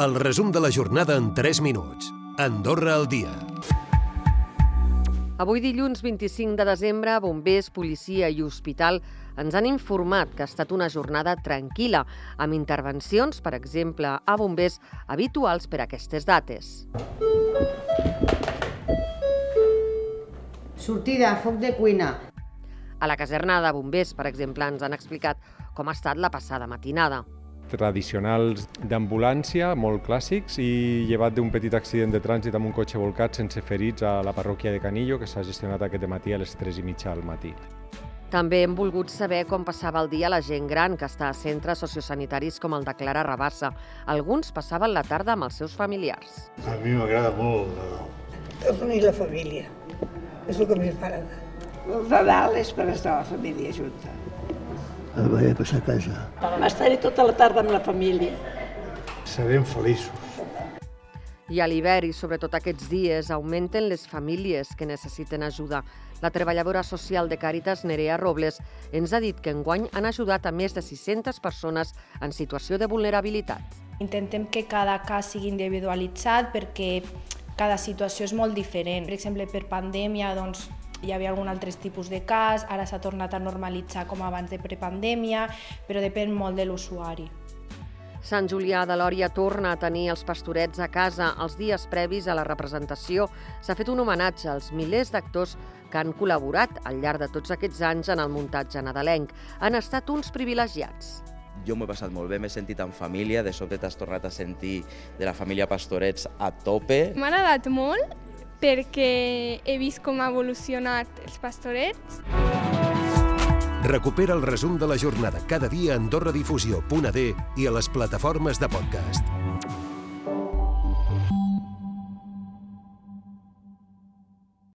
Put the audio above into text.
El resum de la jornada en 3 minuts. Andorra al dia. Avui dilluns 25 de desembre, bombers, policia i hospital ens han informat que ha estat una jornada tranquil·la, amb intervencions, per exemple, a bombers habituals per a aquestes dates. Sortida, foc de cuina. A la caserna de bombers, per exemple, ens han explicat com ha estat la passada matinada. Tradicionals d'ambulància, molt clàssics, i llevat d'un petit accident de trànsit amb un cotxe volcat sense ferits a la parròquia de Canillo, que s'ha gestionat aquest matí a les 3 i mitja del matí. També hem volgut saber com passava el dia la gent gran que està a centres sociosanitaris com el de Clara Rabassa. Alguns passaven la tarda amb els seus familiars. A mi m'agrada molt Nadal. és unir la família. És el que més m'agrada. El Nadal és per estar la família junta. El vaig a passar a casa. Estaré tota la tarda amb la família. Serem feliços. I a l'hivern i sobretot aquests dies augmenten les famílies que necessiten ajuda. La treballadora social de Càritas, Nerea Robles, ens ha dit que enguany han ajudat a més de 600 persones en situació de vulnerabilitat. Intentem que cada cas sigui individualitzat perquè cada situació és molt diferent. Per exemple, per pandèmia doncs, hi havia algun altre tipus de cas, ara s'ha tornat a normalitzar com abans de prepandèmia, però depèn molt de l'usuari. Sant Julià de Lòria torna a tenir els pastorets a casa. Els dies previs a la representació s'ha fet un homenatge als milers d'actors que han col·laborat al llarg de tots aquests anys en el muntatge nadalenc. Han estat uns privilegiats. Jo m'ho he passat molt bé, m'he sentit en família, de sobte t'has tornat a sentir de la família Pastorets a tope. M'ha agradat molt perquè he vist com ha evolucionat els pastorets. Recupera el resum de la jornada cada dia a AndorraDifusió.d i a les plataformes de podcast.